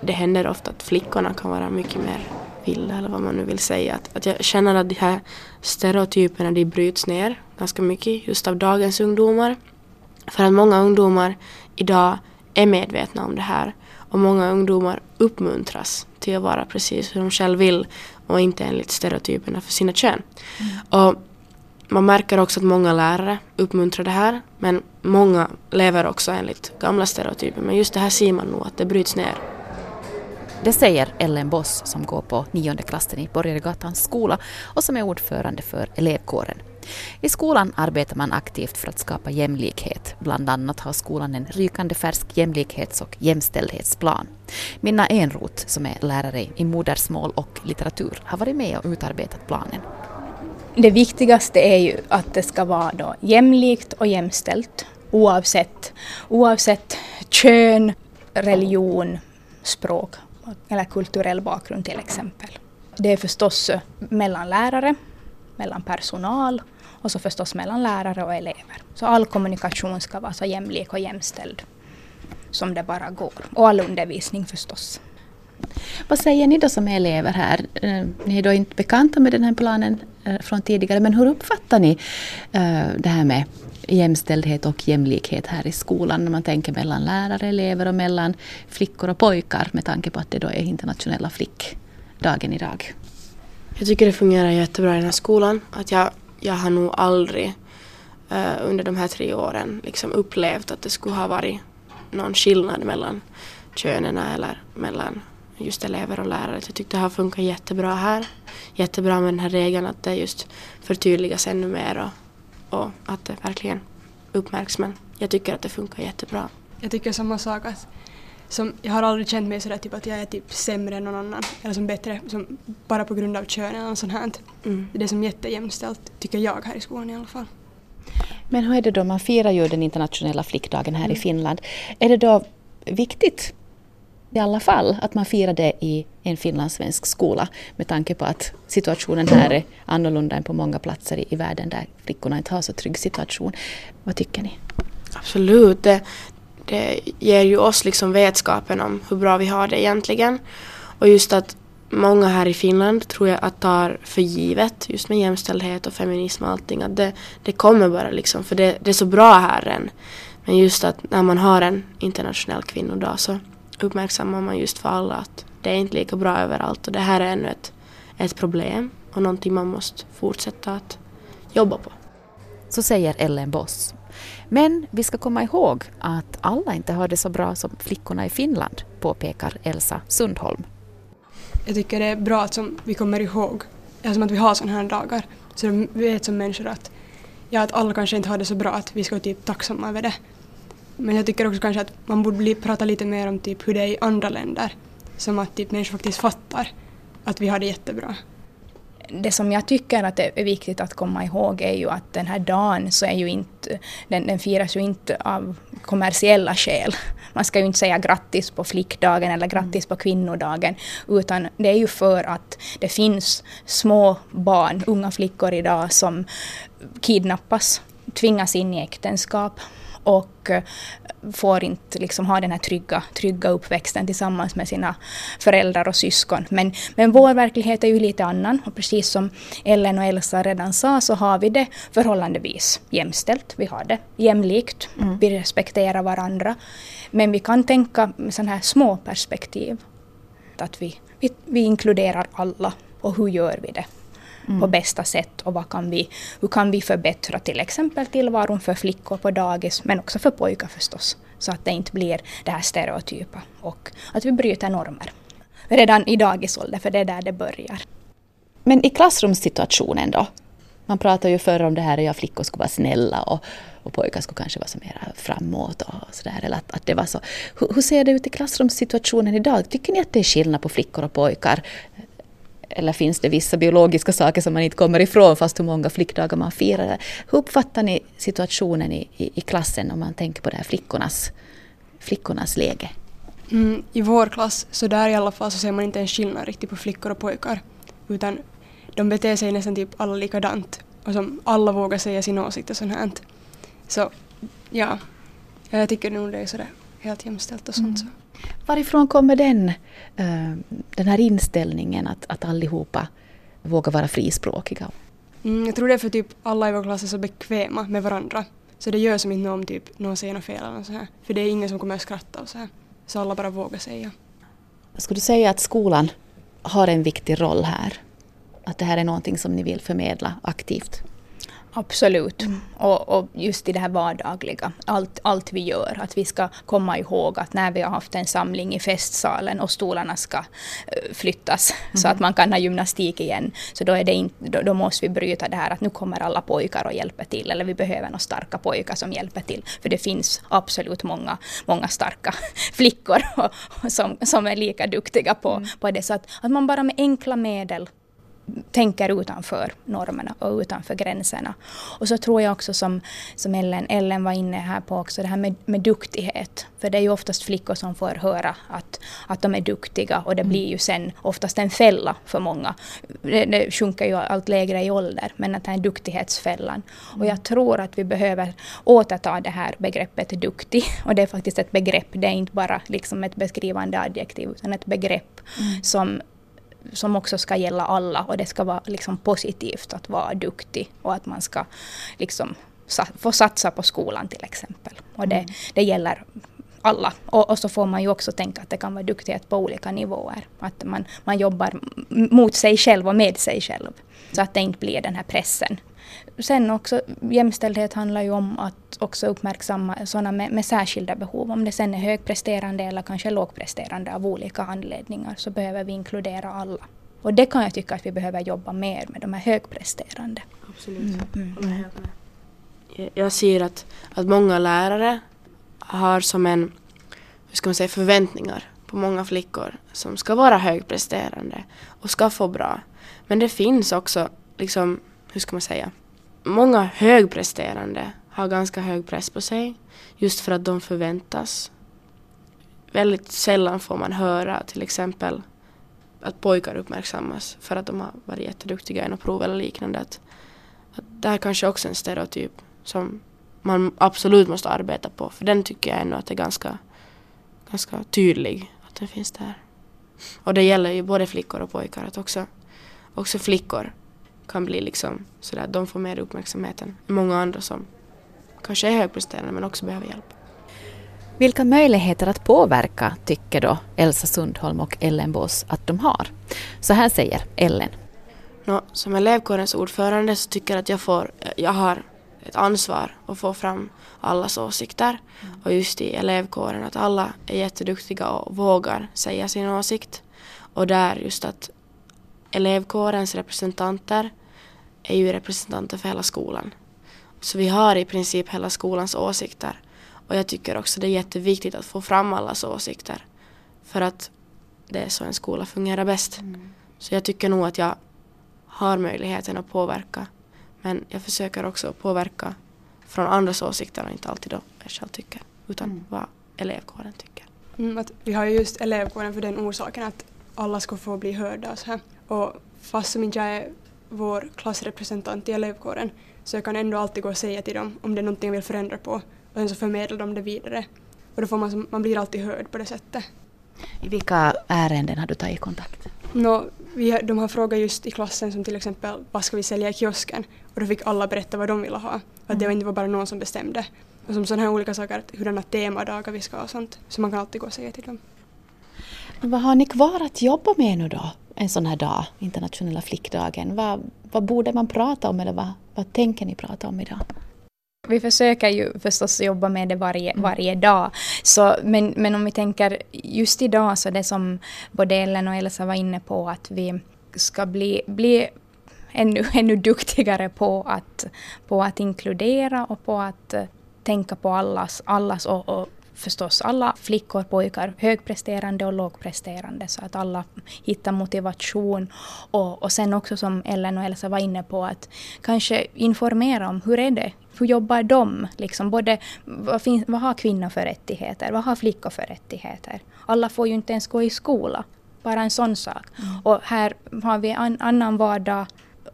det händer ofta att flickorna kan vara mycket mer vilda eller vad man nu vill säga. Att, att jag känner att de här stereotyperna de bryts ner ganska mycket just av dagens ungdomar. För att många ungdomar idag är medvetna om det här och många ungdomar uppmuntras till att vara precis hur de själv vill och inte enligt stereotyperna för sina kön. Mm. Och man märker också att många lärare uppmuntrar det här men många lever också enligt gamla stereotyper. Men just det här ser man nog att det bryts ner. Det säger Ellen Boss som går på nionde klassen i Borgargatans skola och som är ordförande för elevkåren. I skolan arbetar man aktivt för att skapa jämlikhet. Bland annat har skolan en rykande färsk jämlikhets och jämställdhetsplan. Minna Enroth, som är lärare i modersmål och litteratur, har varit med och utarbetat planen. Det viktigaste är ju att det ska vara då jämlikt och jämställt oavsett, oavsett kön, religion, språk eller kulturell bakgrund till exempel. Det är förstås eh, mellan lärare, mellan personal och så förstås mellan lärare och elever. Så all kommunikation ska vara så jämlik och jämställd som det bara går. Och all undervisning förstås. Vad säger ni då som är elever här? Eh, ni är då inte bekanta med den här planen eh, från tidigare, men hur uppfattar ni det här med jämställdhet och jämlikhet här i skolan när man tänker mellan lärare, elever och mellan flickor och pojkar med tanke på att det då är internationella flickdagen idag? Jag tycker det fungerar jättebra i den här skolan. Att jag, jag har nog aldrig uh, under de här tre åren liksom upplevt att det skulle ha varit någon skillnad mellan könen eller mellan just elever och lärare. Jag tyckte det har funkat jättebra här. Jättebra med den här regeln att det just förtydligas ännu mer och, och att det verkligen uppmärksammas. Jag tycker att det funkar jättebra. Jag tycker samma sak att som, jag har aldrig känt mig sådär typ att jag är typ sämre än någon annan eller som bättre som, bara på grund av kön eller något sånt här. Mm. Det är som jättejämställt tycker jag här i skolan i alla fall. Men hur är det då, man firar ju den internationella flickdagen här mm. i Finland. Är det då viktigt i alla fall att man firar det i en finlandssvensk skola med tanke på att situationen här är annorlunda än på många platser i, i världen där flickorna inte har så trygg situation. Vad tycker ni? Absolut. Det, det ger ju oss liksom vetskapen om hur bra vi har det egentligen. Och just att många här i Finland tror jag att tar för givet just med jämställdhet och feminism och allting att det, det kommer bara liksom för det, det är så bra här än. Men just att när man har en internationell kvinnodag så uppmärksammar man just för alla att det är inte lika bra överallt och det här är ännu ett, ett problem och någonting man måste fortsätta att jobba på. Så säger Ellen Boss. Men vi ska komma ihåg att alla inte har det så bra som flickorna i Finland, påpekar Elsa Sundholm. Jag tycker det är bra att som vi kommer ihåg, alltså att vi har sådana här dagar, så vi vet som människor att, ja, att alla kanske inte har det så bra, att vi ska vara typ tacksamma över det. Men jag tycker också kanske att man borde prata lite mer om typ hur det är i andra länder, som att typ människor faktiskt fattar att vi har det jättebra det som jag tycker att det är viktigt att komma ihåg är ju att den här dagen så är ju inte, den, den firas ju inte av kommersiella skäl. Man ska ju inte säga grattis på flickdagen eller grattis på kvinnodagen, utan det är ju för att det finns små barn, unga flickor idag som kidnappas, tvingas in i äktenskap och får inte liksom ha den här trygga, trygga uppväxten tillsammans med sina föräldrar och syskon. Men, men vår verklighet är ju lite annan och precis som Ellen och Elsa redan sa så har vi det förhållandevis jämställt. Vi har det jämlikt, mm. vi respekterar varandra. Men vi kan tänka med sådana här små perspektiv. Att vi, vi, vi inkluderar alla och hur gör vi det? Mm. på bästa sätt och vad kan vi, hur kan vi förbättra till exempel tillvaron för flickor på dagis men också för pojkar förstås. Så att det inte blir det här stereotypa och att vi bryter normer. Redan i dagisålder, för det är där det börjar. Men i klassrumssituationen då? Man pratar ju förr om det här att ja, flickor skulle vara snälla och, och pojkar skulle kanske vara så mer framåt och sådär. Eller att, att det var så. Hur, hur, ser det ut i klassrumssituationen idag? Tycker ni att det är skillnad på flickor och pojkar? Eller finns det vissa biologiska saker som man inte kommer ifrån fast hur många flickdagar man firar? Hur uppfattar ni situationen i, i, i klassen om man tänker på det här flickornas, flickornas läge? Mm, I vår klass, så där i alla fall, så ser man inte en skillnad riktigt på flickor och pojkar. Utan de beter sig nästan typ alla likadant. Och som alla vågar säga sin åsikt och sånt här. Så ja, jag tycker nog det är sådär helt jämställt och sånt. Så. Varifrån kommer den, eh, den här inställningen att, att allihopa vågar vara frispråkiga? Mm, jag tror det är för typ alla i vår klass är så bekväma med varandra. Så det gör som inte om typ någon säger något fel eller så här. För det är ingen som kommer att skratta och så här. Så alla bara vågar säga. Skulle du säga att skolan har en viktig roll här? Att det här är någonting som ni vill förmedla aktivt? Absolut. Mm. Och, och, just i det här vardagliga, allt, allt vi gör, att vi ska komma ihåg att när vi har haft en samling i festsalen och stolarna ska uh, flyttas mm. så att man kan ha gymnastik igen, så då, är det in, då, då, måste vi bryta det här att nu kommer alla pojkar och hjälper till, eller vi behöver några starka pojkar som hjälper till, för det finns absolut många, många starka flickor och, som, som är lika duktiga på, mm. på det, så att, att man bara med enkla medel tänker utanför normerna och utanför gränserna. Och så tror jag också som, som Ellen, Ellen var inne här på också, det här med, med duktighet. För det är ju oftast flickor som får höra att, att de är duktiga och det blir ju sen oftast en fälla för många. Det, det sjunker ju allt lägre i ålder, men att det är duktighetsfällan. Och jag tror att vi behöver återta det här begreppet duktig. Och det är faktiskt ett begrepp, det är inte bara liksom ett beskrivande adjektiv, utan ett begrepp mm. som som också ska gälla alla och det ska vara liksom positivt att vara duktig och att man ska liksom få satsa på skolan till exempel. Och det, mm. det gäller alla. Och, och, så får man ju också tänka att det kan vara duktighet på olika nivåer. Att man, man jobbar mot sig själv och med sig själv. Så att det inte blir den här pressen sen också jämställdhet handlar ju om att också uppmärksamma sådana med, med särskilda behov. Om det sen är högpresterande eller kanske lågpresterande av olika anledningar så behöver vi inkludera alla. Och det kan jag tycka att vi behöver jobba mer med, de här högpresterande. Absolut, mm. mm. Jag ser att, att många lärare har som en, hur ska man säga, förväntningar på många flickor som ska vara högpresterande och ska få bra. Men det finns också, liksom, hur ska man säga, många högpresterande har ganska hög press på sig just för att de förväntas. Väldigt sällan får man höra till exempel att pojkar uppmärksammas för att de har varit jätteduktiga i något prov eller liknande. Att, att det här kanske också är en stereotyp som man absolut måste arbeta på för den tycker jag ändå att är ganska, ganska tydlig att den finns där. Och det gäller ju både flickor och pojkar att också, också flickor kan bli liksom sådär att de får mer uppmärksamhet än många andra som kanske är högpresterande men också behöver hjälp. Vilka möjligheter att påverka tycker då Elsa Sundholm och Ellen Bås att de har? Så här säger Ellen. Nå, som elevkårens ordförande så tycker jag att jag, får, jag har ett ansvar att få fram allas åsikter. Mm. Och just i elevkåren att alla är jätteduktiga och vågar säga sin åsikt. Och där just att elevkårens representanter är ju representanter för hela skolan. Så vi har i princip hela skolans åsikter. Och jag tycker också det är jätteviktigt att få fram allas åsikter. För att det är så en skola fungerar bäst. Mm. Så jag tycker nog att jag har möjligheten att påverka. Men jag försöker också påverka från andras åsikter och inte alltid då jag själv tycker. Utan mm. vad elevkåren tycker. Mm, vi har ju just elevkåren för den orsaken att alla ska få bli hörda. Och, så här. och fast som inte jag är vår klassrepresentant i elevkåren så jag kan ändå alltid gå och säga till dem om det är någonting jag vill förändra på och sen så förmedlar de det vidare. Och då får man, man blir alltid hörd på det sättet. I vilka ärenden har du tagit kontakt? No, vi, de har frågat just i klassen som till exempel vad ska vi sälja i kiosken? Och då fick alla berätta vad de ville ha. Att mm. det var inte bara någon som bestämde. Och som sådana här olika saker, hurdana temadagar vi ska ha och sånt. Så man kan alltid gå och säga till dem. Vad har ni kvar att jobba med nu då? En sån här dag, internationella flickdagen. Vad, vad borde man prata om eller vad, vad tänker ni prata om idag? Vi försöker ju förstås jobba med det varje, mm. varje dag. Så, men, men om vi tänker just idag så det som både Ellen och Elsa var inne på att vi ska bli, bli ännu, ännu duktigare på att, på att inkludera och på att tänka på allas, allas och, och förstås alla flickor, pojkar, högpresterande och lågpresterande så att alla hittar motivation och, och sen också som Ellen och Elsa var inne på att kanske informera om hur är det hur jobbar de? Liksom både, vad, finns, vad har kvinnor för rättigheter? Vad har flickor för rättigheter? Alla får ju inte ens gå i skola. Bara en sån sak. Mm. Och här har vi en annan vardag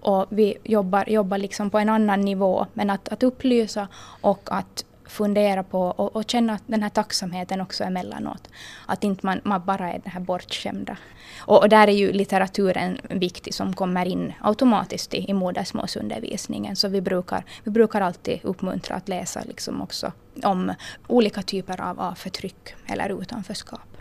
och vi jobbar, jobbar liksom på en annan nivå. Men att, att upplysa och att fundera på och, och känna den här tacksamheten också emellanåt. Att inte man, man bara är den här bortskämda. Och, och där är ju litteraturen viktig som kommer in automatiskt i, i modersmålsundervisningen. Så vi brukar, vi brukar alltid uppmuntra att läsa liksom också om olika typer av, av förtryck eller utanförskap.